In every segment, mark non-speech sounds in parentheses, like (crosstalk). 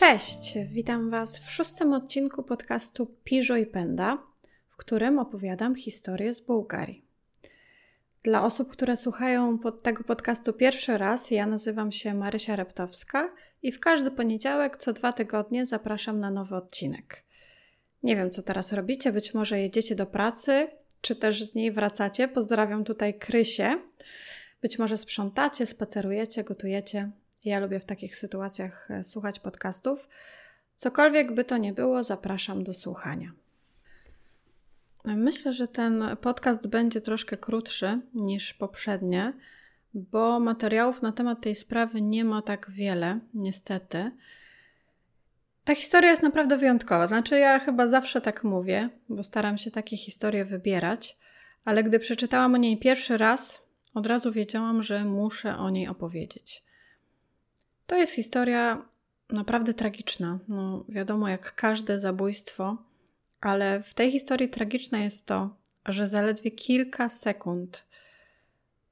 Cześć, witam Was w szóstym odcinku podcastu Piżo i Penda, w którym opowiadam historię z Bułgarii. Dla osób, które słuchają pod tego podcastu pierwszy raz, ja nazywam się Marysia Reptowska i w każdy poniedziałek co dwa tygodnie zapraszam na nowy odcinek. Nie wiem, co teraz robicie, być może jedziecie do pracy, czy też z niej wracacie. Pozdrawiam tutaj Krysię. Być może sprzątacie, spacerujecie, gotujecie. Ja lubię w takich sytuacjach e, słuchać podcastów. Cokolwiek by to nie było, zapraszam do słuchania. Myślę, że ten podcast będzie troszkę krótszy niż poprzednie, bo materiałów na temat tej sprawy nie ma tak wiele, niestety. Ta historia jest naprawdę wyjątkowa. Znaczy, ja chyba zawsze tak mówię, bo staram się takie historie wybierać, ale gdy przeczytałam o niej pierwszy raz, od razu wiedziałam, że muszę o niej opowiedzieć. To jest historia naprawdę tragiczna. No, wiadomo, jak każde zabójstwo, ale w tej historii tragiczne jest to, że zaledwie kilka sekund,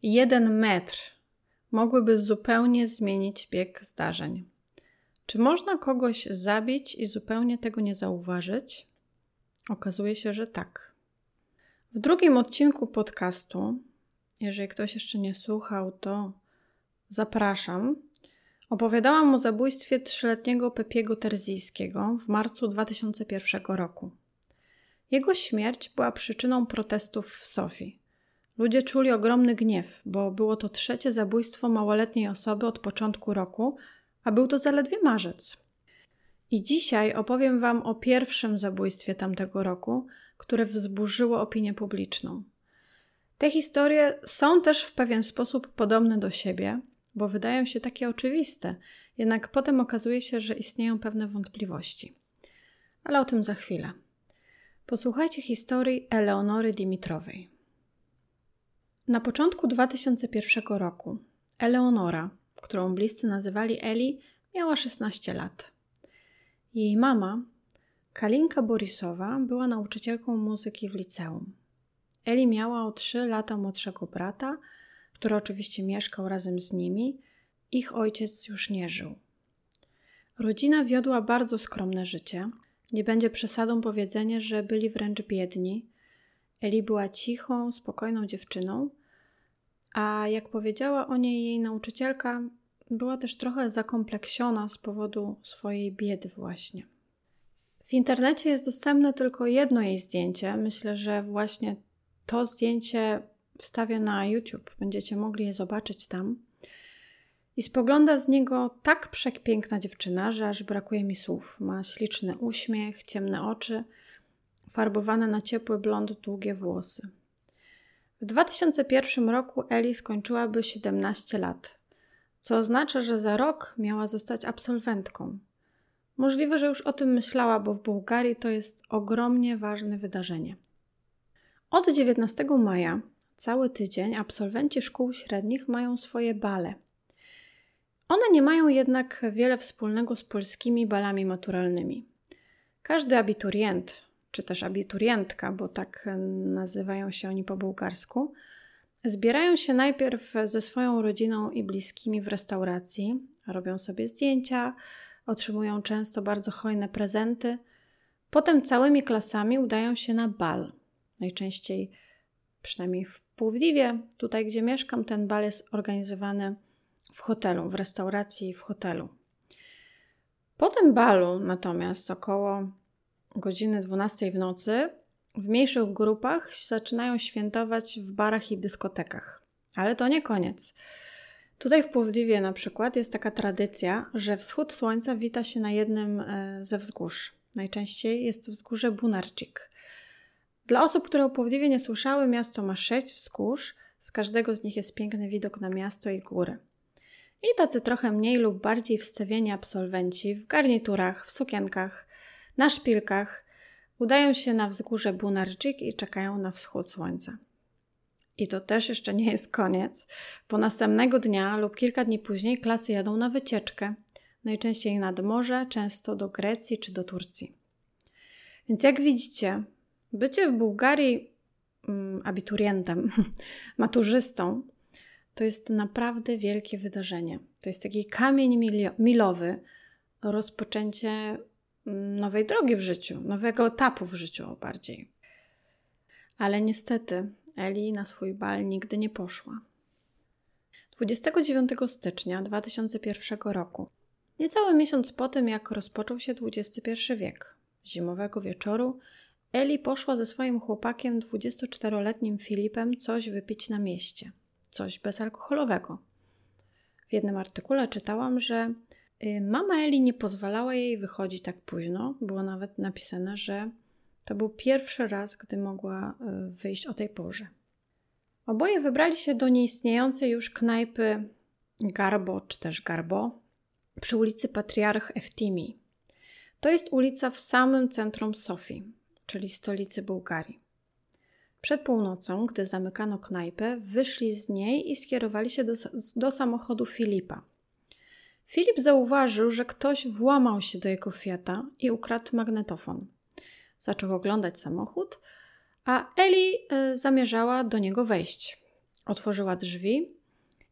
jeden metr mogłyby zupełnie zmienić bieg zdarzeń. Czy można kogoś zabić i zupełnie tego nie zauważyć? Okazuje się, że tak. W drugim odcinku podcastu, jeżeli ktoś jeszcze nie słuchał, to zapraszam. Opowiadałam o zabójstwie trzyletniego Pepiego Terzyjskiego w marcu 2001 roku. Jego śmierć była przyczyną protestów w Sofii. Ludzie czuli ogromny gniew, bo było to trzecie zabójstwo małoletniej osoby od początku roku, a był to zaledwie marzec. I dzisiaj opowiem Wam o pierwszym zabójstwie tamtego roku, które wzburzyło opinię publiczną. Te historie są też w pewien sposób podobne do siebie, bo wydają się takie oczywiste, jednak potem okazuje się, że istnieją pewne wątpliwości. Ale o tym za chwilę. Posłuchajcie historii Eleonory Dimitrowej. Na początku 2001 roku Eleonora, którą bliscy nazywali Eli, miała 16 lat. Jej mama, Kalinka Borisowa, była nauczycielką muzyki w liceum. Eli miała o 3 lata młodszego brata, który oczywiście mieszkał razem z nimi. Ich ojciec już nie żył. Rodzina wiodła bardzo skromne życie. Nie będzie przesadą powiedzenie, że byli wręcz biedni. Eli była cichą, spokojną dziewczyną, a jak powiedziała o niej jej nauczycielka, była też trochę zakompleksiona z powodu swojej biedy, właśnie. W internecie jest dostępne tylko jedno jej zdjęcie. Myślę, że właśnie to zdjęcie wstawię na YouTube. Będziecie mogli je zobaczyć tam. I spogląda z niego tak przepiękna dziewczyna, że aż brakuje mi słów. Ma śliczny uśmiech, ciemne oczy, farbowane na ciepły blond długie włosy. W 2001 roku Eli skończyłaby 17 lat, co oznacza, że za rok miała zostać absolwentką. Możliwe, że już o tym myślała, bo w Bułgarii to jest ogromnie ważne wydarzenie. Od 19 maja cały tydzień absolwenci szkół średnich mają swoje bale. One nie mają jednak wiele wspólnego z polskimi balami maturalnymi. Każdy abiturient, czy też abiturientka, bo tak nazywają się oni po bułgarsku, zbierają się najpierw ze swoją rodziną i bliskimi w restauracji, robią sobie zdjęcia, otrzymują często bardzo hojne prezenty. Potem całymi klasami udają się na bal. Najczęściej, przynajmniej w Płówliwie, tutaj gdzie mieszkam, ten bal jest organizowany w hotelu, w restauracji w hotelu. Po tym balu natomiast około godziny 12 w nocy w mniejszych grupach zaczynają świętować w barach i dyskotekach. Ale to nie koniec. Tutaj w Płowdiwie na przykład jest taka tradycja, że wschód słońca wita się na jednym e, ze wzgórz. Najczęściej jest to wzgórze Bunarczyk. Dla osób, które o nie słyszały, miasto ma sześć wzgórz. Z każdego z nich jest piękny widok na miasto i góry. I tacy trochę mniej lub bardziej wstawieni absolwenci w garniturach, w sukienkach, na szpilkach udają się na wzgórze Bunarczyk i czekają na wschód słońca. I to też jeszcze nie jest koniec, bo następnego dnia lub kilka dni później klasy jadą na wycieczkę, najczęściej nad morze, często do Grecji czy do Turcji. Więc jak widzicie, bycie w Bułgarii mm, abiturientem, (laughs) maturzystą, to jest naprawdę wielkie wydarzenie. To jest taki kamień milowy, rozpoczęcie mm, nowej drogi w życiu, nowego etapu w życiu bardziej. Ale niestety Eli na swój bal nigdy nie poszła. 29 stycznia 2001 roku, niecały miesiąc po tym, jak rozpoczął się XXI wiek, zimowego wieczoru, Eli poszła ze swoim chłopakiem, 24-letnim Filipem, coś wypić na mieście, coś bezalkoholowego. W jednym artykule czytałam, że y, mama Eli nie pozwalała jej wychodzić tak późno. Było nawet napisane, że to był pierwszy raz, gdy mogła y, wyjść o tej porze. Oboje wybrali się do nieistniejącej już knajpy Garbo, czy też Garbo, przy ulicy Patriarch Eftimi. To jest ulica w samym centrum Sofii, czyli stolicy Bułgarii. Przed północą, gdy zamykano knajpę, wyszli z niej i skierowali się do, do samochodu Filipa. Filip zauważył, że ktoś włamał się do jego Fiata i ukradł magnetofon. Zaczął oglądać samochód, a Eli y, zamierzała do niego wejść. Otworzyła drzwi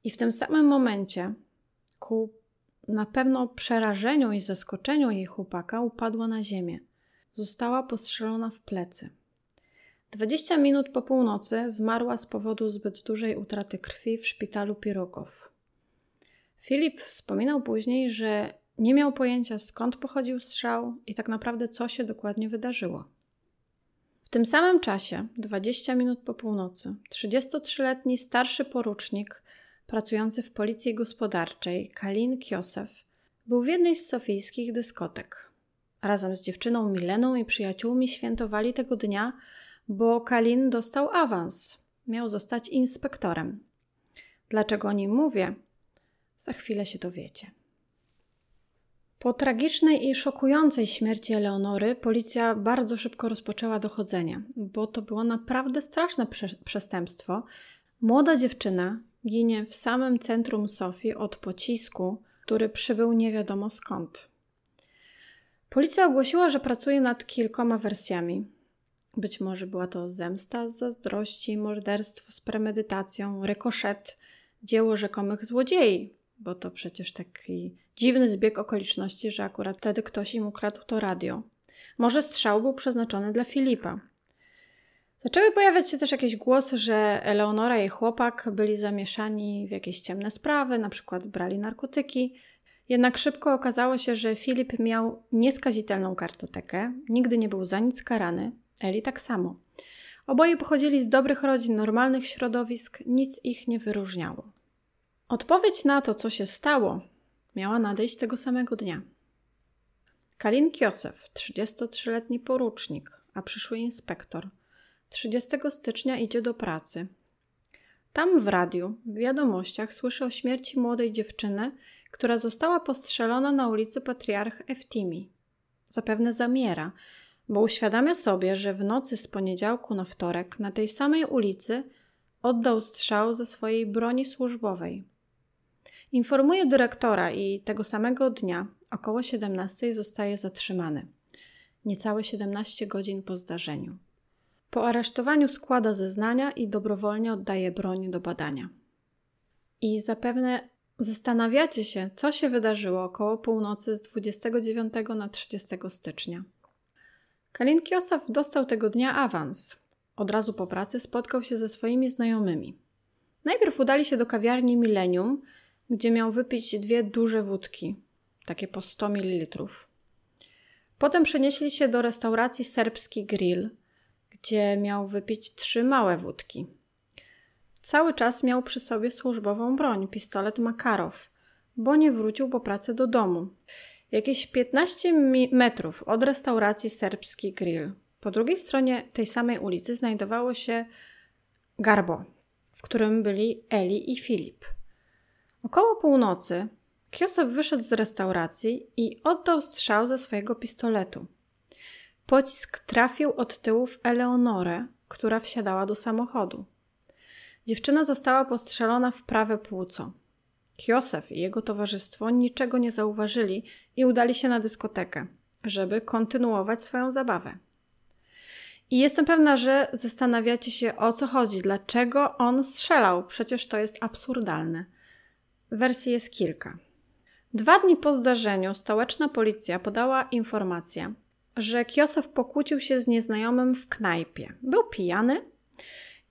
i w tym samym momencie, ku na pewno przerażeniu i zaskoczeniu jej chłopaka, upadła na ziemię. Została postrzelona w plecy. 20 minut po północy zmarła z powodu zbyt dużej utraty krwi w szpitalu Pirogow. Filip wspominał później, że nie miał pojęcia skąd pochodził strzał i tak naprawdę co się dokładnie wydarzyło. W tym samym czasie, 20 minut po północy, 33-letni starszy porucznik pracujący w policji gospodarczej Kalin Kiosef był w jednej z sofijskich dyskotek. Razem z dziewczyną Mileną i przyjaciółmi świętowali tego dnia bo Kalin dostał awans. Miał zostać inspektorem. Dlaczego o nim mówię? Za chwilę się dowiecie. Po tragicznej i szokującej śmierci Eleonory policja bardzo szybko rozpoczęła dochodzenie, bo to było naprawdę straszne przestępstwo. Młoda dziewczyna ginie w samym centrum Sofii od pocisku, który przybył nie wiadomo skąd. Policja ogłosiła, że pracuje nad kilkoma wersjami. Być może była to zemsta z zazdrości, morderstwo z premedytacją, rekoszet, dzieło rzekomych złodziei, bo to przecież taki dziwny zbieg okoliczności, że akurat wtedy ktoś im ukradł to radio. Może strzał był przeznaczony dla Filipa. Zaczęły pojawiać się też jakieś głosy, że Eleonora i chłopak byli zamieszani w jakieś ciemne sprawy, na przykład brali narkotyki. Jednak szybko okazało się, że Filip miał nieskazitelną kartotekę, nigdy nie był za nic karany, Eli tak samo. Oboje pochodzili z dobrych rodzin, normalnych środowisk, nic ich nie wyróżniało. Odpowiedź na to, co się stało, miała nadejść tego samego dnia. Kalin Kiosef, 33-letni porucznik, a przyszły inspektor, 30 stycznia idzie do pracy. Tam w radiu, w wiadomościach słyszy o śmierci młodej dziewczyny, która została postrzelona na ulicy Patriarch Eftimi. Zapewne zamiera, bo uświadamia sobie, że w nocy z poniedziałku na wtorek na tej samej ulicy oddał strzał ze swojej broni służbowej. Informuje dyrektora i tego samego dnia, około 17, zostaje zatrzymany. Niecałe 17 godzin po zdarzeniu. Po aresztowaniu składa zeznania i dobrowolnie oddaje broń do badania. I zapewne zastanawiacie się, co się wydarzyło około północy z 29 na 30 stycznia. Kalin Kiosaf dostał tego dnia awans. Od razu po pracy spotkał się ze swoimi znajomymi. Najpierw udali się do kawiarni Millennium, gdzie miał wypić dwie duże wódki, takie po 100 ml. Potem przenieśli się do restauracji Serbski Grill, gdzie miał wypić trzy małe wódki. Cały czas miał przy sobie służbową broń, pistolet Makarow, bo nie wrócił po pracy do domu. Jakieś 15 metrów od restauracji Serbski Grill, po drugiej stronie tej samej ulicy znajdowało się Garbo, w którym byli Eli i Filip. Około północy Kiosow wyszedł z restauracji i oddał strzał ze swojego pistoletu. Pocisk trafił od tyłu w Eleonorę, która wsiadała do samochodu. Dziewczyna została postrzelona w prawe płuco. Kiosef i jego towarzystwo niczego nie zauważyli i udali się na dyskotekę, żeby kontynuować swoją zabawę. I jestem pewna, że zastanawiacie się o co chodzi, dlaczego on strzelał, przecież to jest absurdalne. Wersji jest kilka. Dwa dni po zdarzeniu stołeczna policja podała informację, że Kiosow pokłócił się z nieznajomym w knajpie. Był pijany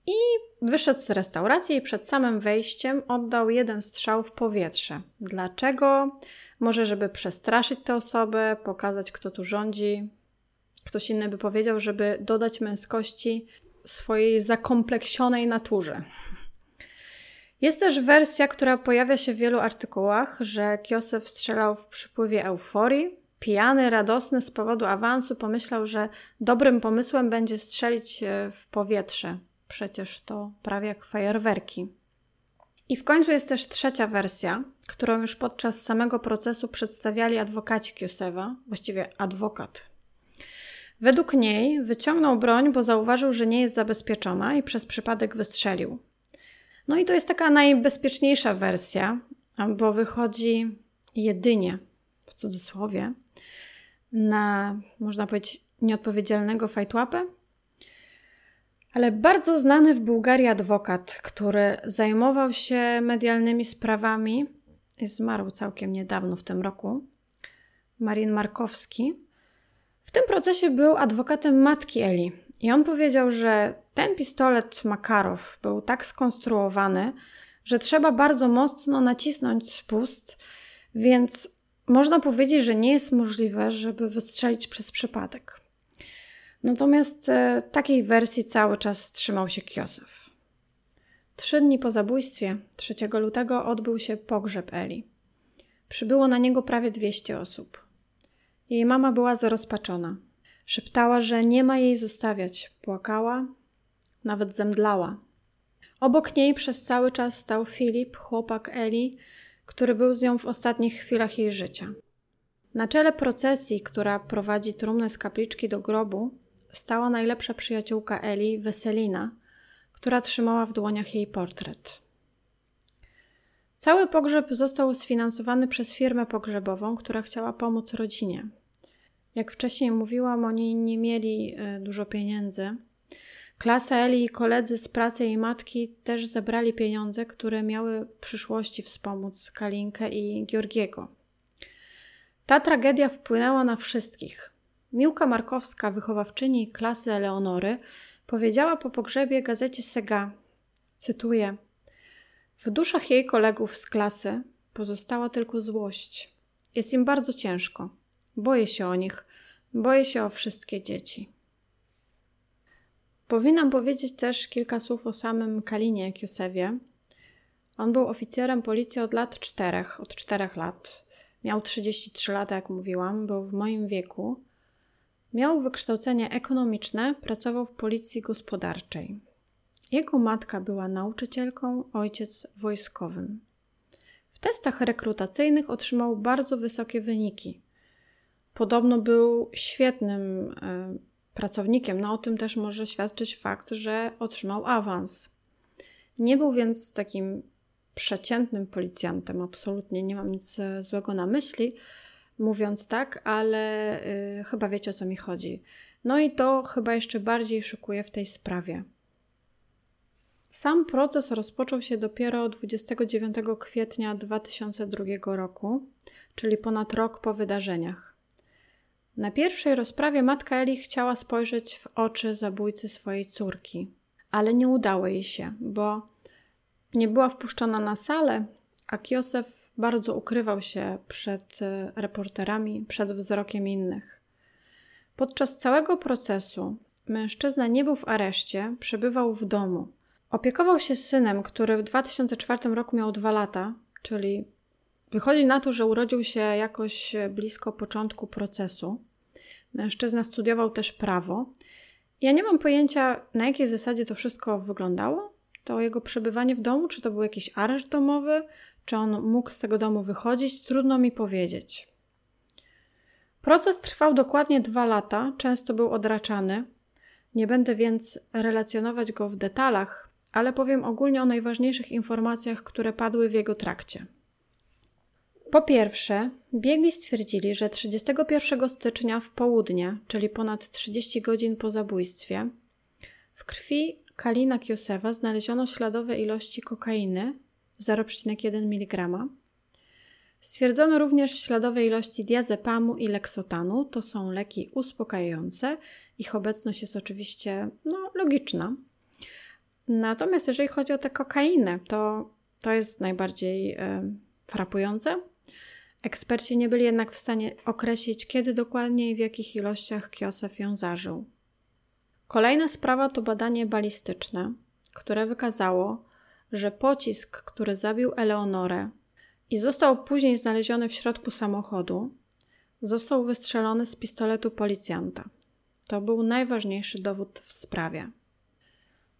i wyszedł z restauracji i przed samym wejściem oddał jeden strzał w powietrze. Dlaczego? Może, żeby przestraszyć tę osobę, pokazać, kto tu rządzi. Ktoś inny by powiedział, żeby dodać męskości swojej zakompleksionej naturze. Jest też wersja, która pojawia się w wielu artykułach, że Kiosef strzelał w przypływie euforii. Pijany, radosny z powodu awansu, pomyślał, że dobrym pomysłem będzie strzelić e, w powietrze. Przecież to prawie jak fajerwerki. I w końcu jest też trzecia wersja, którą już podczas samego procesu przedstawiali adwokaci Kiosewa, właściwie adwokat. Według niej wyciągnął broń, bo zauważył, że nie jest zabezpieczona i przez przypadek wystrzelił. No i to jest taka najbezpieczniejsza wersja, bo wychodzi jedynie, w cudzysłowie, na, można powiedzieć, nieodpowiedzialnego fajtłapę, ale bardzo znany w Bułgarii adwokat, który zajmował się medialnymi sprawami, zmarł całkiem niedawno w tym roku, Marin Markowski. W tym procesie był adwokatem matki Eli. I on powiedział, że ten pistolet Makarow był tak skonstruowany, że trzeba bardzo mocno nacisnąć spust, więc można powiedzieć, że nie jest możliwe, żeby wystrzelić przez przypadek. Natomiast e, takiej wersji cały czas trzymał się Kiosew. Trzy dni po zabójstwie, 3 lutego, odbył się pogrzeb Eli. Przybyło na niego prawie 200 osób. Jej mama była zarozpaczona. Szeptała, że nie ma jej zostawiać. Płakała, nawet zemdlała. Obok niej przez cały czas stał Filip, chłopak Eli, który był z nią w ostatnich chwilach jej życia. Na czele procesji, która prowadzi trumnę z kapliczki do grobu, stała najlepsza przyjaciółka Eli, Weselina, która trzymała w dłoniach jej portret. Cały pogrzeb został sfinansowany przez firmę pogrzebową, która chciała pomóc rodzinie. Jak wcześniej mówiłam, oni nie mieli e, dużo pieniędzy. Klasa Eli i koledzy z pracy jej matki też zebrali pieniądze, które miały w przyszłości wspomóc Kalinkę i Georgiego. Ta tragedia wpłynęła na wszystkich. Miłka Markowska, wychowawczyni klasy Eleonory, powiedziała po pogrzebie gazecie Sega, cytuję, w duszach jej kolegów z klasy pozostała tylko złość. Jest im bardzo ciężko. Boję się o nich, boję się o wszystkie dzieci. Powinnam powiedzieć też kilka słów o samym Kalinie Kiusewie. On był oficerem policji od lat czterech, od czterech lat. Miał 33 lata, jak mówiłam, był w moim wieku. Miał wykształcenie ekonomiczne, pracował w policji gospodarczej. Jego matka była nauczycielką, ojciec wojskowym. W testach rekrutacyjnych otrzymał bardzo wysokie wyniki. Podobno był świetnym e, pracownikiem, no o tym też może świadczyć fakt, że otrzymał awans. Nie był więc takim przeciętnym policjantem, absolutnie nie mam nic e, złego na myśli, mówiąc tak, ale y, chyba wiecie o co mi chodzi. No i to chyba jeszcze bardziej szukuje w tej sprawie. Sam proces rozpoczął się dopiero 29 kwietnia 2002 roku, czyli ponad rok po wydarzeniach. Na pierwszej rozprawie matka Eli chciała spojrzeć w oczy zabójcy swojej córki, ale nie udało jej się, bo nie była wpuszczona na salę, a Kiosef bardzo ukrywał się przed e, reporterami, przed wzrokiem innych. Podczas całego procesu mężczyzna nie był w areszcie, przebywał w domu. Opiekował się synem, który w 2004 roku miał dwa lata, czyli wychodzi na to, że urodził się jakoś blisko początku procesu. Mężczyzna studiował też prawo. Ja nie mam pojęcia, na jakiej zasadzie to wszystko wyglądało. To jego przebywanie w domu, czy to był jakiś areszt domowy, czy on mógł z tego domu wychodzić, trudno mi powiedzieć. Proces trwał dokładnie dwa lata, często był odraczany. Nie będę więc relacjonować go w detalach, ale powiem ogólnie o najważniejszych informacjach, które padły w jego trakcie. Po pierwsze, biegli stwierdzili, że 31 stycznia w południe, czyli ponad 30 godzin po zabójstwie, w krwi Kalina Kiosewa znaleziono śladowe ilości kokainy 0,1 mg. Stwierdzono również śladowe ilości diazepamu i leksotanu. To są leki uspokajające. Ich obecność jest oczywiście no, logiczna. Natomiast jeżeli chodzi o tę kokainę, to to jest najbardziej e, frapujące. Eksperci nie byli jednak w stanie określić, kiedy dokładnie i w jakich ilościach Kiosef ją zażył. Kolejna sprawa to badanie balistyczne, które wykazało, że pocisk, który zabił Eleonorę i został później znaleziony w środku samochodu, został wystrzelony z pistoletu policjanta. To był najważniejszy dowód w sprawie.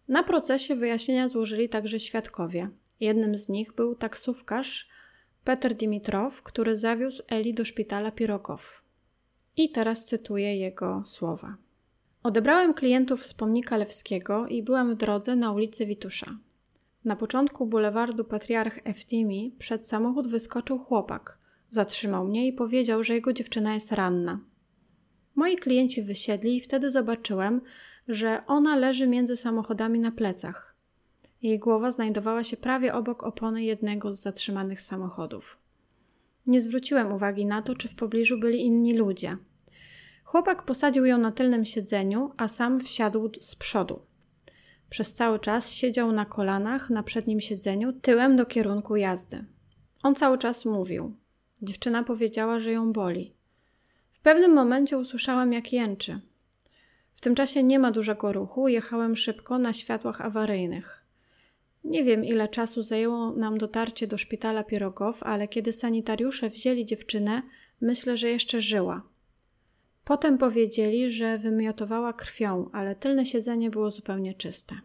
Na procesie wyjaśnienia złożyli także świadkowie. Jednym z nich był taksówkarz Peter Dimitrow, który zawiózł Eli do szpitala Pirogow. I teraz cytuję jego słowa. Odebrałem klientów z pomnika Lewskiego i byłem w drodze na ulicy Witusza. Na początku bulewardu Patriarch Eftimi przed samochód wyskoczył chłopak. Zatrzymał mnie i powiedział, że jego dziewczyna jest ranna. Moi klienci wysiedli i wtedy zobaczyłem, że ona leży między samochodami na plecach. Jej głowa znajdowała się prawie obok opony jednego z zatrzymanych samochodów. Nie zwróciłem uwagi na to, czy w pobliżu byli inni ludzie. Chłopak posadził ją na tylnym siedzeniu, a sam wsiadł z przodu. Przez cały czas siedział na kolanach na przednim siedzeniu, tyłem do kierunku jazdy. On cały czas mówił. Dziewczyna powiedziała, że ją boli. W pewnym momencie usłyszałam, jak jęczy. W tym czasie nie ma dużego ruchu, jechałem szybko na światłach awaryjnych. Nie wiem, ile czasu zajęło nam dotarcie do szpitala Pirogow, ale kiedy sanitariusze wzięli dziewczynę, myślę, że jeszcze żyła. Potem powiedzieli, że wymiotowała krwią, ale tylne siedzenie było zupełnie czyste.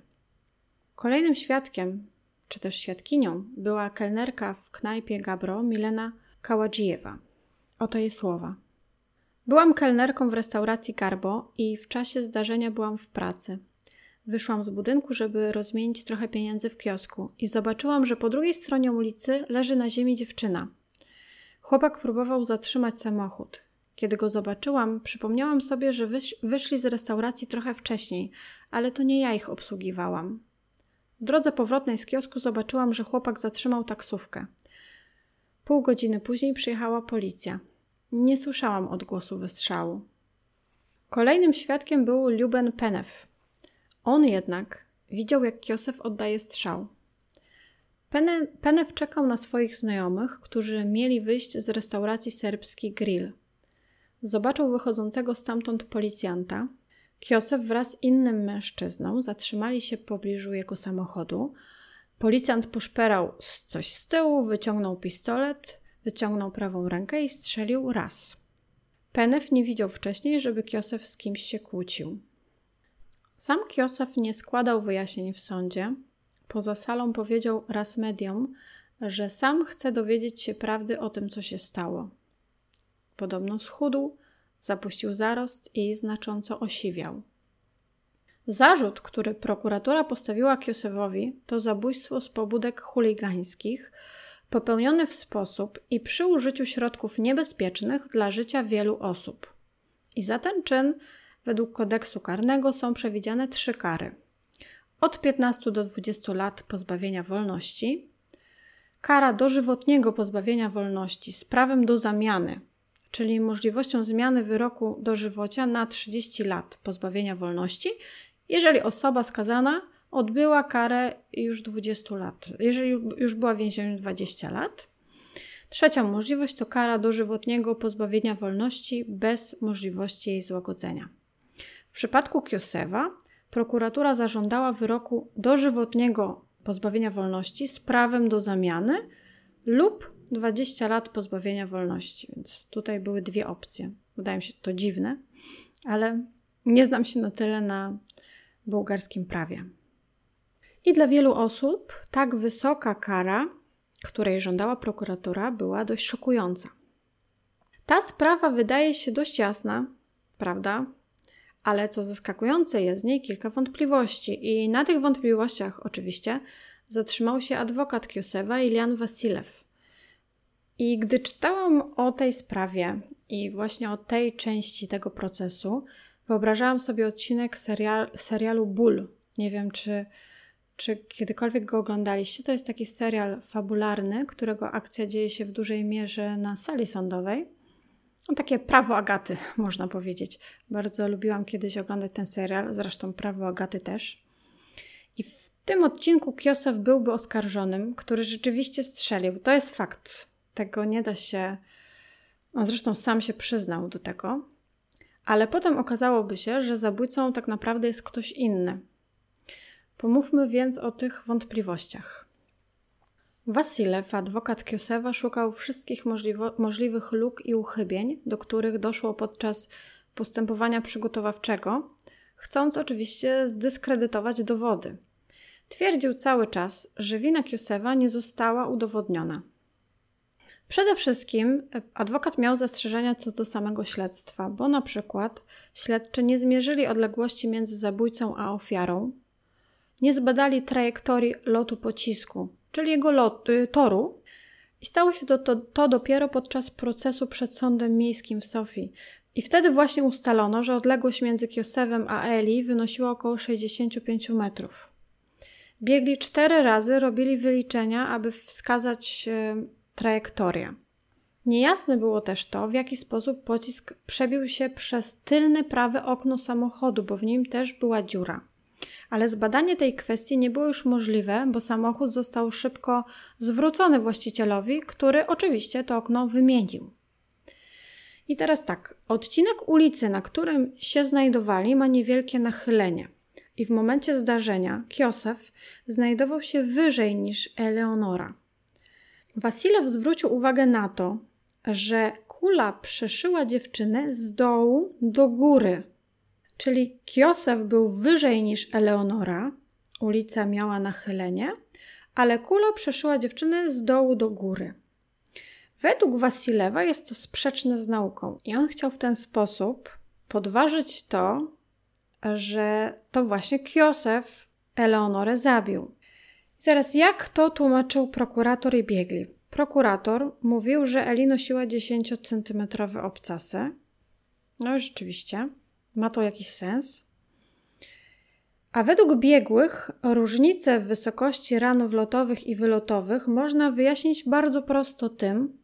Kolejnym świadkiem, czy też świadkinią, była kelnerka w knajpie Gabro Milena Kaładzijewa. Oto jej słowa. Byłam kelnerką w restauracji Garbo i w czasie zdarzenia byłam w pracy. Wyszłam z budynku, żeby rozmienić trochę pieniędzy w kiosku i zobaczyłam, że po drugiej stronie ulicy leży na ziemi dziewczyna. Chłopak próbował zatrzymać samochód. Kiedy go zobaczyłam, przypomniałam sobie, że wysz wyszli z restauracji trochę wcześniej, ale to nie ja ich obsługiwałam. W drodze powrotnej z kiosku zobaczyłam, że chłopak zatrzymał taksówkę. Pół godziny później przyjechała policja. Nie słyszałam odgłosu wystrzału. Kolejnym świadkiem był Luben Penew. On jednak widział, jak Kiosef oddaje strzał. Penew czekał na swoich znajomych, którzy mieli wyjść z restauracji serbski Grill. Zobaczył wychodzącego stamtąd policjanta. Kiosef wraz z innym mężczyzną zatrzymali się w pobliżu jego samochodu. Policjant poszperał coś z tyłu, wyciągnął pistolet, wyciągnął prawą rękę i strzelił raz. Penew nie widział wcześniej, żeby Kiosef z kimś się kłócił. Sam Kiosef nie składał wyjaśnień w sądzie. Poza salą powiedział raz mediom, że sam chce dowiedzieć się prawdy o tym, co się stało. Podobno schudł, zapuścił zarost i znacząco osiwiał. Zarzut, który prokuratura postawiła Kiosewowi, to zabójstwo z pobudek chuligańskich, popełnione w sposób i przy użyciu środków niebezpiecznych dla życia wielu osób. I za ten czyn według kodeksu karnego są przewidziane trzy kary: od 15 do 20 lat pozbawienia wolności, kara dożywotniego pozbawienia wolności z prawem do zamiany czyli możliwością zmiany wyroku dożywocia na 30 lat pozbawienia wolności, jeżeli osoba skazana odbyła karę już 20 lat, jeżeli już była więzieniem 20 lat. Trzecia możliwość to kara dożywotniego pozbawienia wolności bez możliwości jej złagodzenia. W przypadku Kiosewa prokuratura zażądała wyroku dożywotniego pozbawienia wolności z prawem do zamiany lub 20 lat pozbawienia wolności, więc tutaj były dwie opcje. Wydaje mi się to dziwne, ale nie znam się na tyle na bułgarskim prawie. I dla wielu osób tak wysoka kara, której żądała prokuratura, była dość szokująca. Ta sprawa wydaje się dość jasna, prawda? Ale co zaskakujące, jest w niej kilka wątpliwości, i na tych wątpliwościach oczywiście zatrzymał się adwokat Kiosewa Ilian Wasilew. I gdy czytałam o tej sprawie i właśnie o tej części tego procesu, wyobrażałam sobie odcinek serial, serialu Bull. Nie wiem, czy czy kiedykolwiek go oglądaliście, to jest taki serial fabularny, którego akcja dzieje się w dużej mierze na sali sądowej. No, takie prawo Agaty, (laughs) można powiedzieć. Bardzo lubiłam kiedyś oglądać ten serial, zresztą prawo Agaty też. I w tym odcinku Kiosew byłby oskarżonym, który rzeczywiście strzelił. To jest fakt. Tego nie da się. No zresztą sam się przyznał do tego. Ale potem okazałoby się, że zabójcą tak naprawdę jest ktoś inny. Pomówmy więc o tych wątpliwościach. Wasilew, adwokat Kiosewa, szukał wszystkich możliwych luk i uchybień, do których doszło podczas postępowania przygotowawczego, chcąc oczywiście zdyskredytować dowody. Twierdził cały czas, że wina Kiosewa nie została udowodniona. Przede wszystkim e, adwokat miał zastrzeżenia co do samego śledztwa, bo na przykład śledczy nie zmierzyli odległości między zabójcą a ofiarą, nie zbadali trajektorii lotu pocisku, czyli jego y, toru, i stało się to, to, to dopiero podczas procesu przed sądem miejskim w Sofii. I wtedy właśnie ustalono, że odległość między Kiosewem a Eli wynosiła około 65 metrów. Biegli cztery razy, robili wyliczenia, aby wskazać e, trajektorię. Niejasne było też to, w jaki sposób pocisk przebił się przez tylne prawe okno samochodu, bo w nim też była dziura. Ale zbadanie tej kwestii nie było już możliwe, bo samochód został szybko zwrócony właścicielowi, który oczywiście to okno wymienił. I teraz tak, odcinek ulicy, na którym się znajdowali, ma niewielkie nachylenie i w momencie zdarzenia Kiosef znajdował się wyżej niż Eleonora. Wasilew zwrócił uwagę na to, że kula przeszyła dziewczynę z dołu do góry. Czyli Kiosef był wyżej niż Eleonora, ulica miała nachylenie, ale kula przeszyła dziewczynę z dołu do góry. Według Wasilewa jest to sprzeczne z nauką i on chciał w ten sposób podważyć to, że to właśnie Kiosef Eleonorę zabił. Teraz jak to tłumaczył prokurator i biegli? Prokurator mówił, że Eli nosiła 10-centymetrowe obcasy. No rzeczywiście, ma to jakiś sens. A według biegłych różnice w wysokości ranów lotowych i wylotowych można wyjaśnić bardzo prosto tym,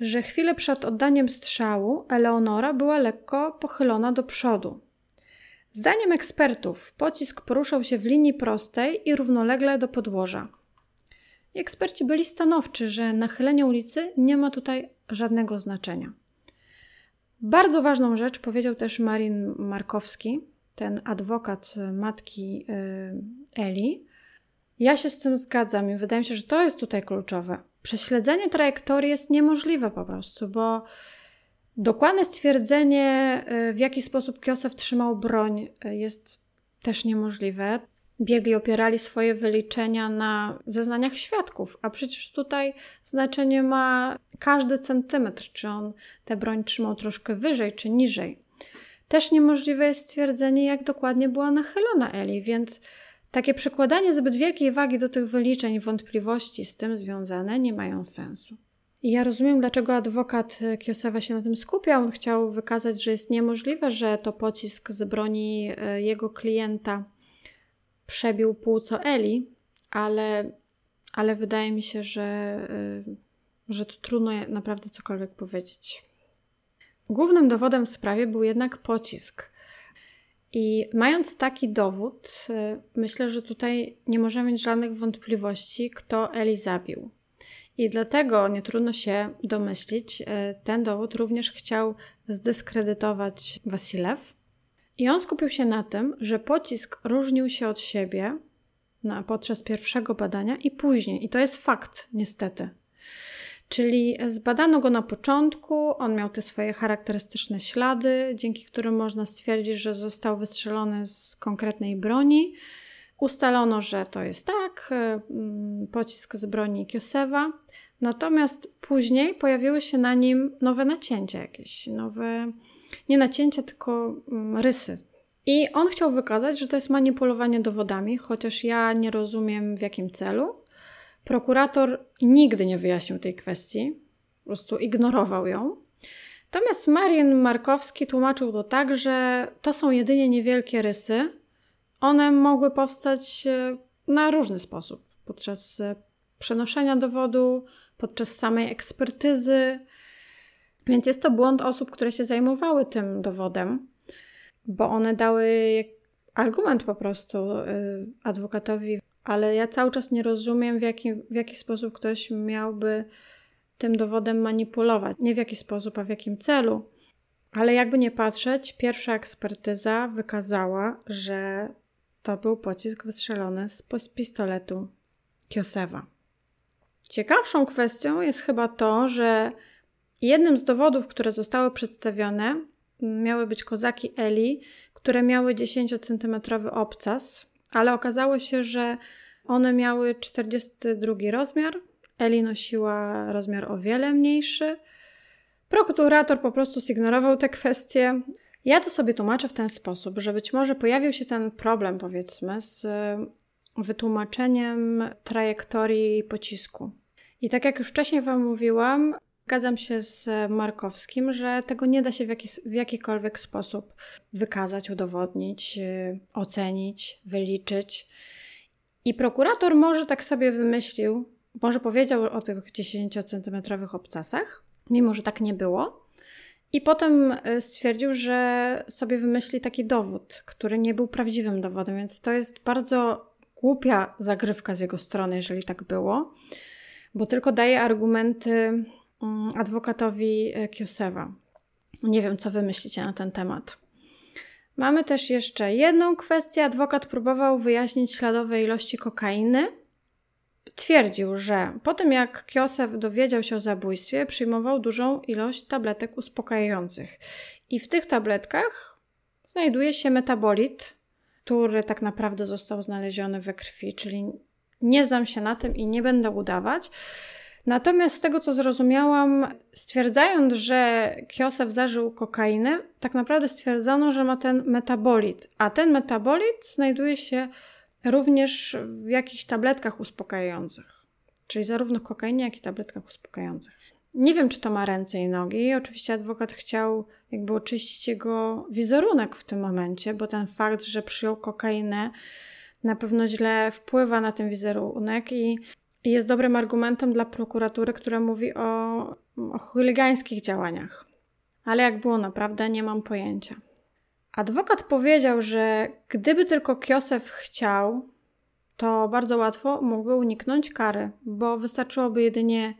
że chwilę przed oddaniem strzału Eleonora była lekko pochylona do przodu. Zdaniem ekspertów pocisk poruszał się w linii prostej i równolegle do podłoża. Eksperci byli stanowczy, że nachylenie ulicy nie ma tutaj żadnego znaczenia. Bardzo ważną rzecz powiedział też Marin Markowski, ten adwokat matki y, Eli. Ja się z tym zgadzam i wydaje mi się, że to jest tutaj kluczowe. Prześledzenie trajektorii jest niemożliwe po prostu, bo Dokładne stwierdzenie, y, w jaki sposób Kiosew trzymał broń, y, jest też niemożliwe. Biegli opierali swoje wyliczenia na zeznaniach świadków, a przecież tutaj znaczenie ma każdy centymetr, czy on tę broń trzymał troszkę wyżej czy niżej. Też niemożliwe jest stwierdzenie, jak dokładnie była nachylona Eli, więc takie przykładanie zbyt wielkiej wagi do tych wyliczeń i wątpliwości z tym związane nie mają sensu. I ja rozumiem, dlaczego adwokat Kiosewa się na tym skupiał. On chciał wykazać, że jest niemożliwe, że to pocisk z broni e, jego klienta przebił płuco Eli, ale, ale wydaje mi się, że, e, że to trudno naprawdę cokolwiek powiedzieć. Głównym dowodem w sprawie był jednak pocisk. I mając taki dowód, e, myślę, że tutaj nie możemy mieć żadnych wątpliwości, kto Eli zabił. I dlatego nie trudno się domyślić, e, ten dowód również chciał zdyskredytować Wasilew. I on skupił się na tym, że pocisk różnił się od siebie na, podczas pierwszego badania i później. I to jest fakt, niestety. Czyli zbadano go na początku, on miał te swoje charakterystyczne ślady, dzięki którym można stwierdzić, że został wystrzelony z konkretnej broni. Ustalono, że to jest tak, e, mm, pocisk z broni Kiosewa, natomiast później pojawiły się na nim nowe nacięcia jakieś, nowe, nie nacięcia, tylko mm, rysy. I on chciał wykazać, że to jest manipulowanie dowodami, chociaż ja nie rozumiem w jakim celu. Prokurator nigdy nie wyjaśnił tej kwestii, po prostu ignorował ją. Natomiast Marian Markowski tłumaczył to tak, że to są jedynie niewielkie rysy, one mogły powstać e, na różny sposób. Podczas e, przenoszenia dowodu, podczas samej ekspertyzy. Więc jest to błąd osób, które się zajmowały tym dowodem, bo one dały argument po prostu y, adwokatowi, ale ja cały czas nie rozumiem, w jaki, w jaki sposób ktoś miałby tym dowodem manipulować. Nie w jaki sposób, a w jakim celu. Ale jakby nie patrzeć, pierwsza ekspertyza wykazała, że to był pocisk wystrzelony z, pistoletu Kiosewa. Ciekawszą kwestią jest chyba to, że jednym z dowodów, które zostały przedstawione, miały być kozaki Eli, które miały 10-centymetrowy obcas, ale okazało się, że one miały 42 rozmiar. Eli nosiła rozmiar o wiele mniejszy. Prokurator po prostu zignorował te kwestie. Ja to sobie tłumaczę w ten sposób, że być może pojawił się ten problem, powiedzmy, z wytłumaczeniem trajektorii pocisku. I tak jak już wcześniej Wam mówiłam, Zgadzam się z Markowskim, że tego nie da się w, w jakikolwiek sposób wykazać, udowodnić, yy, ocenić, wyliczyć. I prokurator może tak sobie wymyślił, może powiedział o tych 10-centymetrowych obcasach, mimo że tak nie było. I potem y, stwierdził, że sobie wymyśli taki dowód, który nie był prawdziwym dowodem, więc to jest bardzo głupia zagrywka z jego strony, jeżeli tak było, bo tylko daje argumenty Mm, adwokatowi e, Kiosewa. Nie wiem, co wy myślicie na ten temat. Mamy też jeszcze jedną kwestię. Adwokat próbował wyjaśnić śladowe ilości kokainy. Twierdził, że po tym jak Kiosew dowiedział się o zabójstwie, przyjmował dużą ilość tabletek uspokajających. I w tych tabletkach znajduje się metabolit, który tak naprawdę został znaleziony we krwi, czyli nie znam się na tym i nie będę udawać. Natomiast z tego, co zrozumiałam, stwierdzając, że Kiosew zażył kokainę, tak naprawdę stwierdzono, że ma ten metabolit, a ten metabolit znajduje się również w jakichś tabletkach uspokajających. Czyli zarówno kokainie, jak i tabletkach uspokajających. Nie wiem, czy to ma ręce i nogi. Oczywiście adwokat chciał jakby oczyścić jego wizerunek w tym momencie, bo ten fakt, że przyjął kokainę, na pewno źle wpływa na ten wizerunek i jest dobrym argumentem dla prokuratury, która mówi o, o chuligańskich działaniach. Ale jak było naprawdę, nie mam pojęcia. Adwokat powiedział, że gdyby tylko Kiosef chciał, to bardzo łatwo mógłby uniknąć kary, bo wystarczyłoby jedynie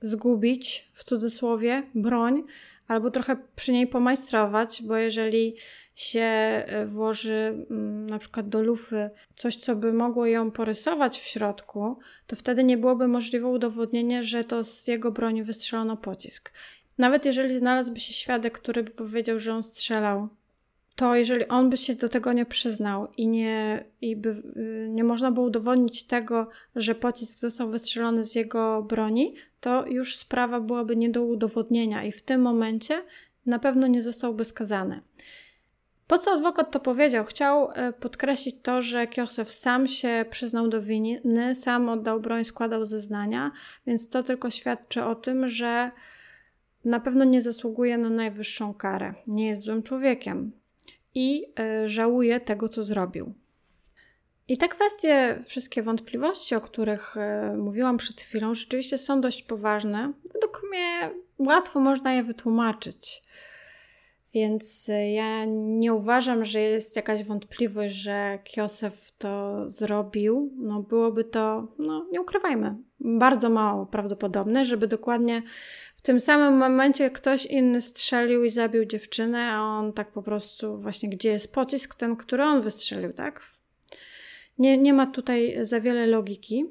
zgubić, w cudzysłowie, broń, albo trochę przy niej pomajstrować, bo jeżeli się e, włoży mm, na przykład do lufy coś, co by mogło ją porysować w środku, to wtedy nie byłoby możliwe udowodnienie, że to z jego broni wystrzelono pocisk. Nawet jeżeli znalazłby się świadek, który by powiedział, że on strzelał, to jeżeli on by się do tego nie przyznał i nie, i by, y, nie można było udowodnić tego, że pocisk został wystrzelony z jego broni, to już sprawa byłaby nie do udowodnienia i w tym momencie na pewno nie zostałby skazany. Po co adwokat to powiedział? Chciał e, podkreślić to, że Kiosef sam się przyznał do winy, sam oddał broń, składał zeznania, więc to tylko świadczy o tym, że na pewno nie zasługuje na najwyższą karę. Nie jest złym człowiekiem i y, żałuje tego, co zrobił. I te kwestie, wszystkie wątpliwości, o których y, mówiłam przed chwilą, rzeczywiście są dość poważne. Według mnie łatwo można je wytłumaczyć. Więc y, ja nie uważam, że jest jakaś wątpliwość, że Kiosef to zrobił. No byłoby to, no nie ukrywajmy, bardzo mało prawdopodobne, żeby dokładnie w tym samym momencie ktoś inny strzelił i zabił dziewczynę, a on tak po prostu właśnie gdzie jest pocisk, ten, który on wystrzelił, tak? Nie, nie ma tutaj za wiele logiki.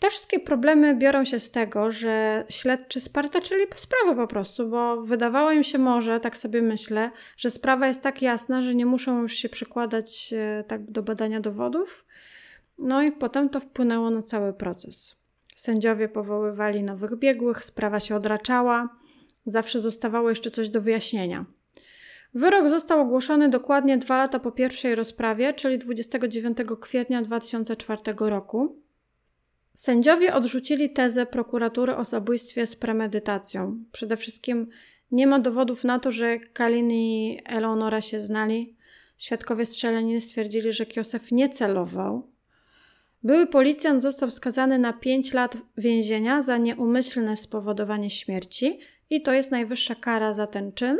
Te wszystkie problemy biorą się z tego, że śledczy spartaczyli sprawę po prostu, bo wydawało im się może, tak sobie myślę, że sprawa jest tak jasna, że nie muszą już się przykładać e, tak do badania dowodów. No i potem to wpłynęło na cały proces. Sędziowie powoływali nowych biegłych, sprawa się odraczała, zawsze zostawało jeszcze coś do wyjaśnienia. Wyrok został ogłoszony dokładnie dwa lata po pierwszej rozprawie, czyli 29 kwietnia 2004 roku. Sędziowie odrzucili tezę prokuratury o zabójstwie z premedytacją. Przede wszystkim nie ma dowodów na to, że Kalin i Eleonora się znali. Świadkowie strzelaniny stwierdzili, że Kiosef nie celował. Były policjant został skazany na 5 lat więzienia za nieumyślne spowodowanie śmierci i to jest najwyższa kara za ten czyn.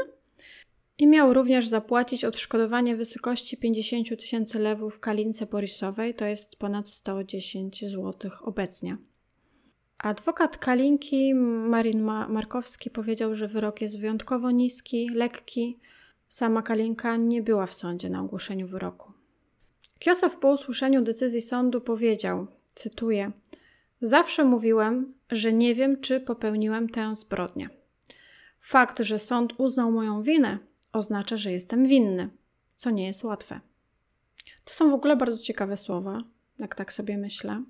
I miał również zapłacić odszkodowanie w wysokości 50 tysięcy lewów Kalince Borisowej, to jest ponad 110 zł obecnie. Adwokat Kalinki, Marin Markowski, powiedział, że wyrok jest wyjątkowo niski, lekki. Sama Kalinka nie była w sądzie na ogłoszeniu wyroku. Kiosow po usłyszeniu decyzji sądu powiedział, cytuję, Zawsze mówiłem, że nie wiem, czy popełniłem tę zbrodnię. Fakt, że sąd uznał moją winę, oznacza, że jestem winny, co nie jest łatwe. To są w ogóle bardzo ciekawe słowa, jak tak sobie myślę.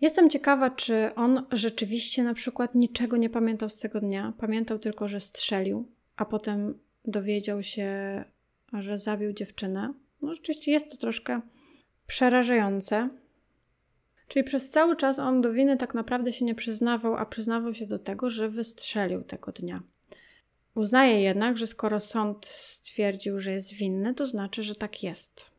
Jestem ciekawa, czy on rzeczywiście na przykład niczego nie pamiętał z tego dnia. Pamiętał tylko, że strzelił, a potem dowiedział się, że zabił dziewczynę. No, rzeczywiście jest to troszkę przerażające. Czyli przez cały czas on do winy tak naprawdę się nie przyznawał, a przyznawał się do tego, że wystrzelił tego dnia. Uznaje jednak, że skoro sąd stwierdził, że jest winny, to znaczy, że tak jest.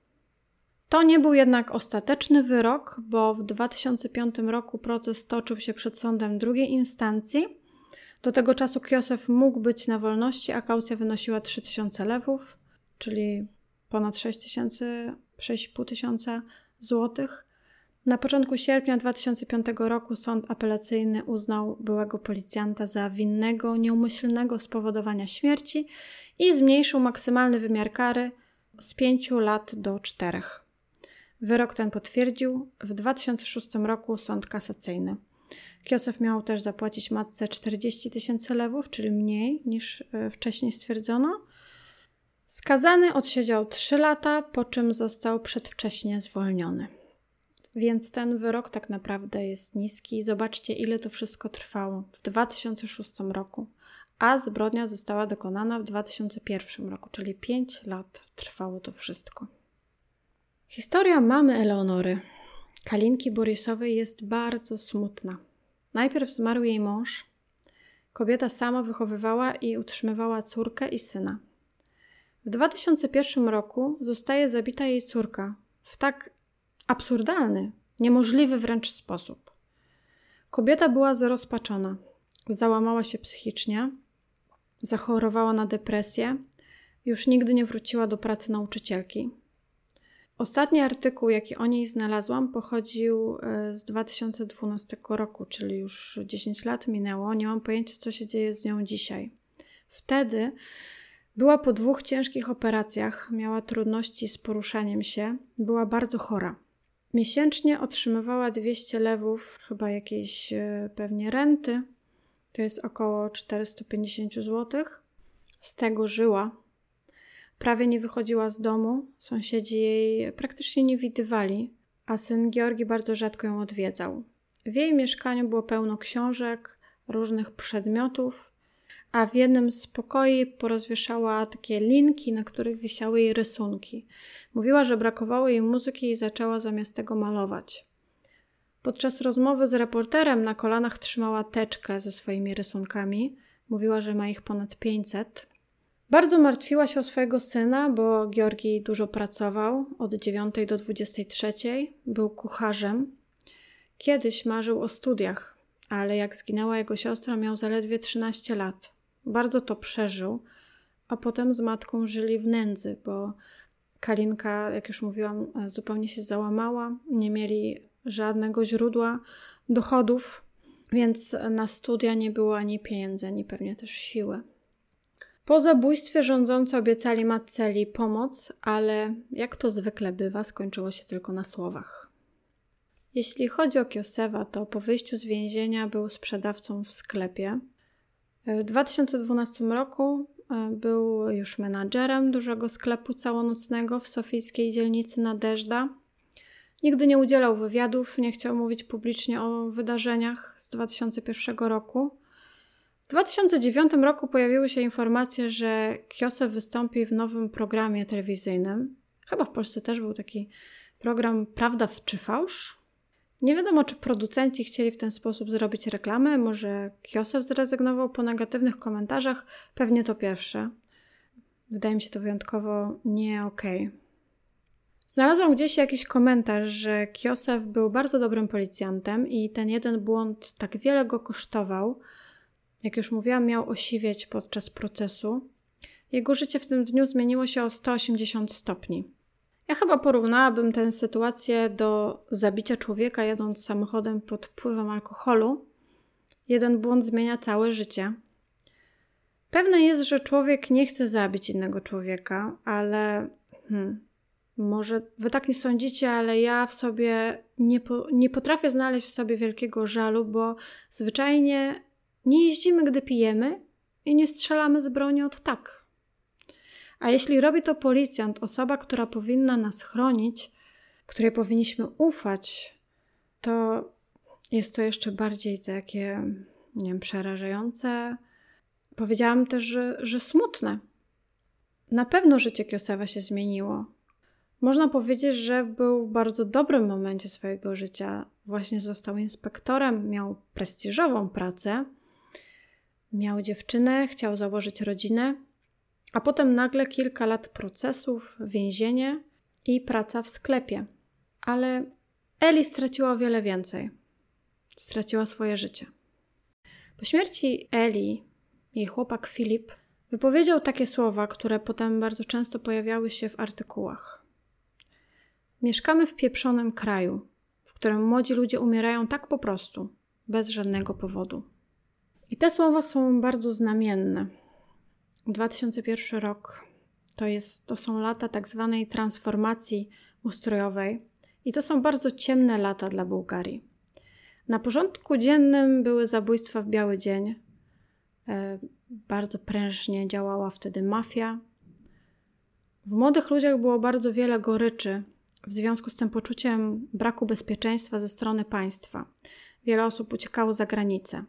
To nie był jednak ostateczny wyrok, bo w 2005 roku proces toczył się przed sądem drugiej instancji. Do tego czasu Kiosew mógł być na wolności, a kaucja wynosiła 3000 lewów, czyli ponad 6000, 6,5 tysiąca złotych. Na początku sierpnia 2005 roku sąd apelacyjny uznał byłego policjanta za winnego nieumyślnego spowodowania śmierci i zmniejszył maksymalny wymiar kary z 5 lat do 4. Wyrok ten potwierdził w 2006 roku sąd kasacyjny. Kiosew miał też zapłacić matce 40 tysięcy lewów, czyli mniej niż e, wcześniej stwierdzono. Skazany odsiedział 3 lata, po czym został przedwcześnie zwolniony. Więc ten wyrok tak naprawdę jest niski. Zobaczcie, ile to wszystko trwało w 2006 roku, a zbrodnia została dokonana w 2001 roku, czyli 5 lat trwało to wszystko. Historia mamy Eleonory, Kalinki Borisowej, jest bardzo smutna. Najpierw zmarł jej mąż. Kobieta sama wychowywała i utrzymywała córkę i syna. W 2001 roku zostaje zabita jej córka w tak absurdalny, niemożliwy wręcz sposób. Kobieta była zrozpaczona, załamała się psychicznie, zachorowała na depresję, już nigdy nie wróciła do pracy nauczycielki. Ostatni artykuł, jaki o niej znalazłam, pochodził e, z 2012 roku, czyli już 10 lat minęło. Nie mam pojęcia, co się dzieje z nią dzisiaj. Wtedy była po dwóch ciężkich operacjach, miała trudności z poruszaniem się, była bardzo chora. Miesięcznie otrzymywała 200 lewów, chyba jakiejś e, pewnie renty. To jest około 450 zł. Z tego żyła. Prawie nie wychodziła z domu, sąsiedzi jej praktycznie nie widywali, a syn Georgi bardzo rzadko ją odwiedzał. W jej mieszkaniu było pełno książek, różnych przedmiotów, a w jednym z pokoi porozwieszała takie linki, na których wisiały jej rysunki. Mówiła, że brakowało jej muzyki i zaczęła zamiast tego malować. Podczas rozmowy z reporterem na kolanach trzymała teczkę ze swoimi rysunkami. Mówiła, że ma ich ponad 500. Bardzo martwiła się o swojego syna, bo Georgi dużo pracował od 9 do 23. Był kucharzem. Kiedyś marzył o studiach, ale jak zginęła jego siostra, miał zaledwie 13 lat. Bardzo to przeżył, a potem z matką żyli w nędzy, bo Kalinka, jak już mówiłam, zupełnie się załamała. Nie mieli żadnego źródła dochodów, więc na studia nie było ani pieniędzy, ani pewnie też siły. Po zabójstwie rządzący obiecali matce pomoc, ale jak to zwykle bywa, skończyło się tylko na słowach. Jeśli chodzi o Kiosewa, to po wyjściu z więzienia był sprzedawcą w sklepie. W 2012 roku e, był już menadżerem dużego sklepu całonocnego w sofijskiej dzielnicy Nadeżda. Nigdy nie udzielał wywiadów, nie chciał mówić publicznie o wydarzeniach z 2001 roku. W 2009 roku pojawiły się informacje, że Kiosew wystąpi w nowym programie telewizyjnym. Chyba w Polsce też był taki program Prawda czy Fałsz. Nie wiadomo, czy producenci chcieli w ten sposób zrobić reklamę, może Kiosew zrezygnował po negatywnych komentarzach. Pewnie to pierwsze. Wydaje mi się to wyjątkowo nie okej. Okay. Znalazłam gdzieś jakiś komentarz, że Kiosef był bardzo dobrym policjantem i ten jeden błąd tak wiele go kosztował. Jak już mówiłam, miał osiwieć podczas procesu. Jego życie w tym dniu zmieniło się o 180 stopni. Ja chyba porównałabym tę sytuację do zabicia człowieka jadąc samochodem pod wpływem alkoholu. Jeden błąd zmienia całe życie. Pewne jest, że człowiek nie chce zabić innego człowieka, ale hmm, może wy tak nie sądzicie, ale ja w sobie nie, po, nie potrafię znaleźć w sobie wielkiego żalu, bo zwyczajnie nie jeździmy, gdy pijemy i nie strzelamy z broni od tak. A jeśli robi to policjant, osoba, która powinna nas chronić, której powinniśmy ufać, to jest to jeszcze bardziej takie, nie wiem, przerażające. Powiedziałam też, że, że smutne. Na pewno życie Kiosewa się zmieniło. Można powiedzieć, że był w bardzo dobrym momencie swojego życia. Właśnie został inspektorem, miał prestiżową pracę, miał dziewczynę, chciał założyć rodzinę, a potem nagle kilka lat procesów, więzienie i praca w sklepie. Ale Eli straciła o wiele więcej. Straciła swoje życie. Po śmierci Eli, jej chłopak Filip wypowiedział takie słowa, które potem bardzo często pojawiały się w artykułach. Mieszkamy w pieprzonym kraju, w którym młodzi ludzie umierają tak po prostu, bez żadnego powodu. I te słowa są bardzo znamienne. 2001 rok to, jest, to są lata tak zwanej transformacji ustrojowej i to są bardzo ciemne lata dla Bułgarii. Na porządku dziennym były zabójstwa w biały dzień. E, bardzo prężnie działała wtedy mafia. W młodych ludziach było bardzo wiele goryczy w związku z tym poczuciem braku bezpieczeństwa ze strony państwa. Wiele osób uciekało za granicę.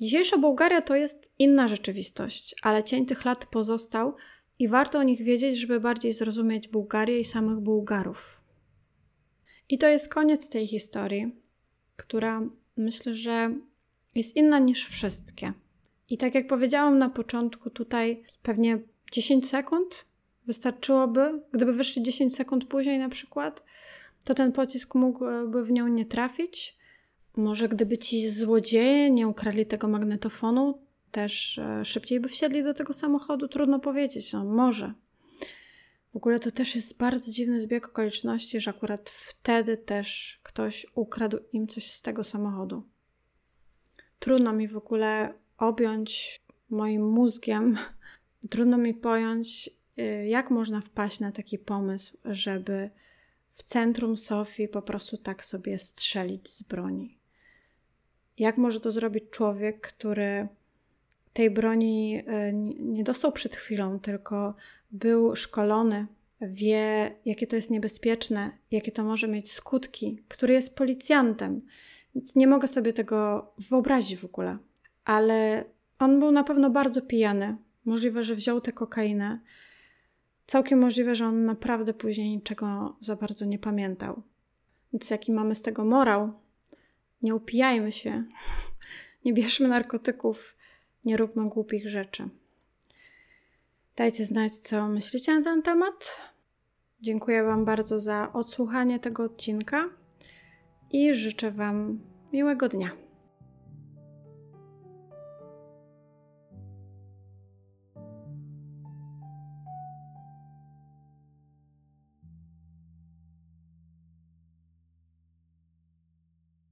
Dzisiejsza Bułgaria to jest inna rzeczywistość, ale cień tych lat pozostał i warto o nich wiedzieć, żeby bardziej zrozumieć Bułgarię i samych Bułgarów. I to jest koniec tej historii, która myślę, że jest inna niż wszystkie. I tak jak powiedziałam na początku, tutaj pewnie 10 sekund wystarczyłoby, gdyby wyszli 10 sekund później na przykład, to ten pocisk mógłby w nią nie trafić może gdyby ci złodzieje nie ukradli tego magnetofonu, też e, szybciej by wsiedli do tego samochodu? Trudno powiedzieć, no może. W ogóle to też jest bardzo dziwny zbieg okoliczności, że akurat wtedy też ktoś ukradł im coś z tego samochodu. Trudno mi w ogóle objąć moim mózgiem, (laughs) trudno mi pojąć, e, jak można wpaść na taki pomysł, żeby w centrum Sofii po prostu tak sobie strzelić z broni. Jak może to zrobić człowiek, który tej broni e, nie dostał przed chwilą, tylko był szkolony, wie, jakie to jest niebezpieczne, jakie to może mieć skutki, który jest policjantem. Więc nie mogę sobie tego wyobrazić w ogóle. Ale on był na pewno bardzo pijany. Możliwe, że wziął tę kokainę. Całkiem możliwe, że on naprawdę później niczego za bardzo nie pamiętał. Więc jaki mamy z tego morał? Nie upijajmy się, nie bierzmy narkotyków, nie róbmy głupich rzeczy. Dajcie znać, co myślicie na ten temat. Dziękuję Wam bardzo za odsłuchanie tego odcinka i życzę Wam miłego dnia.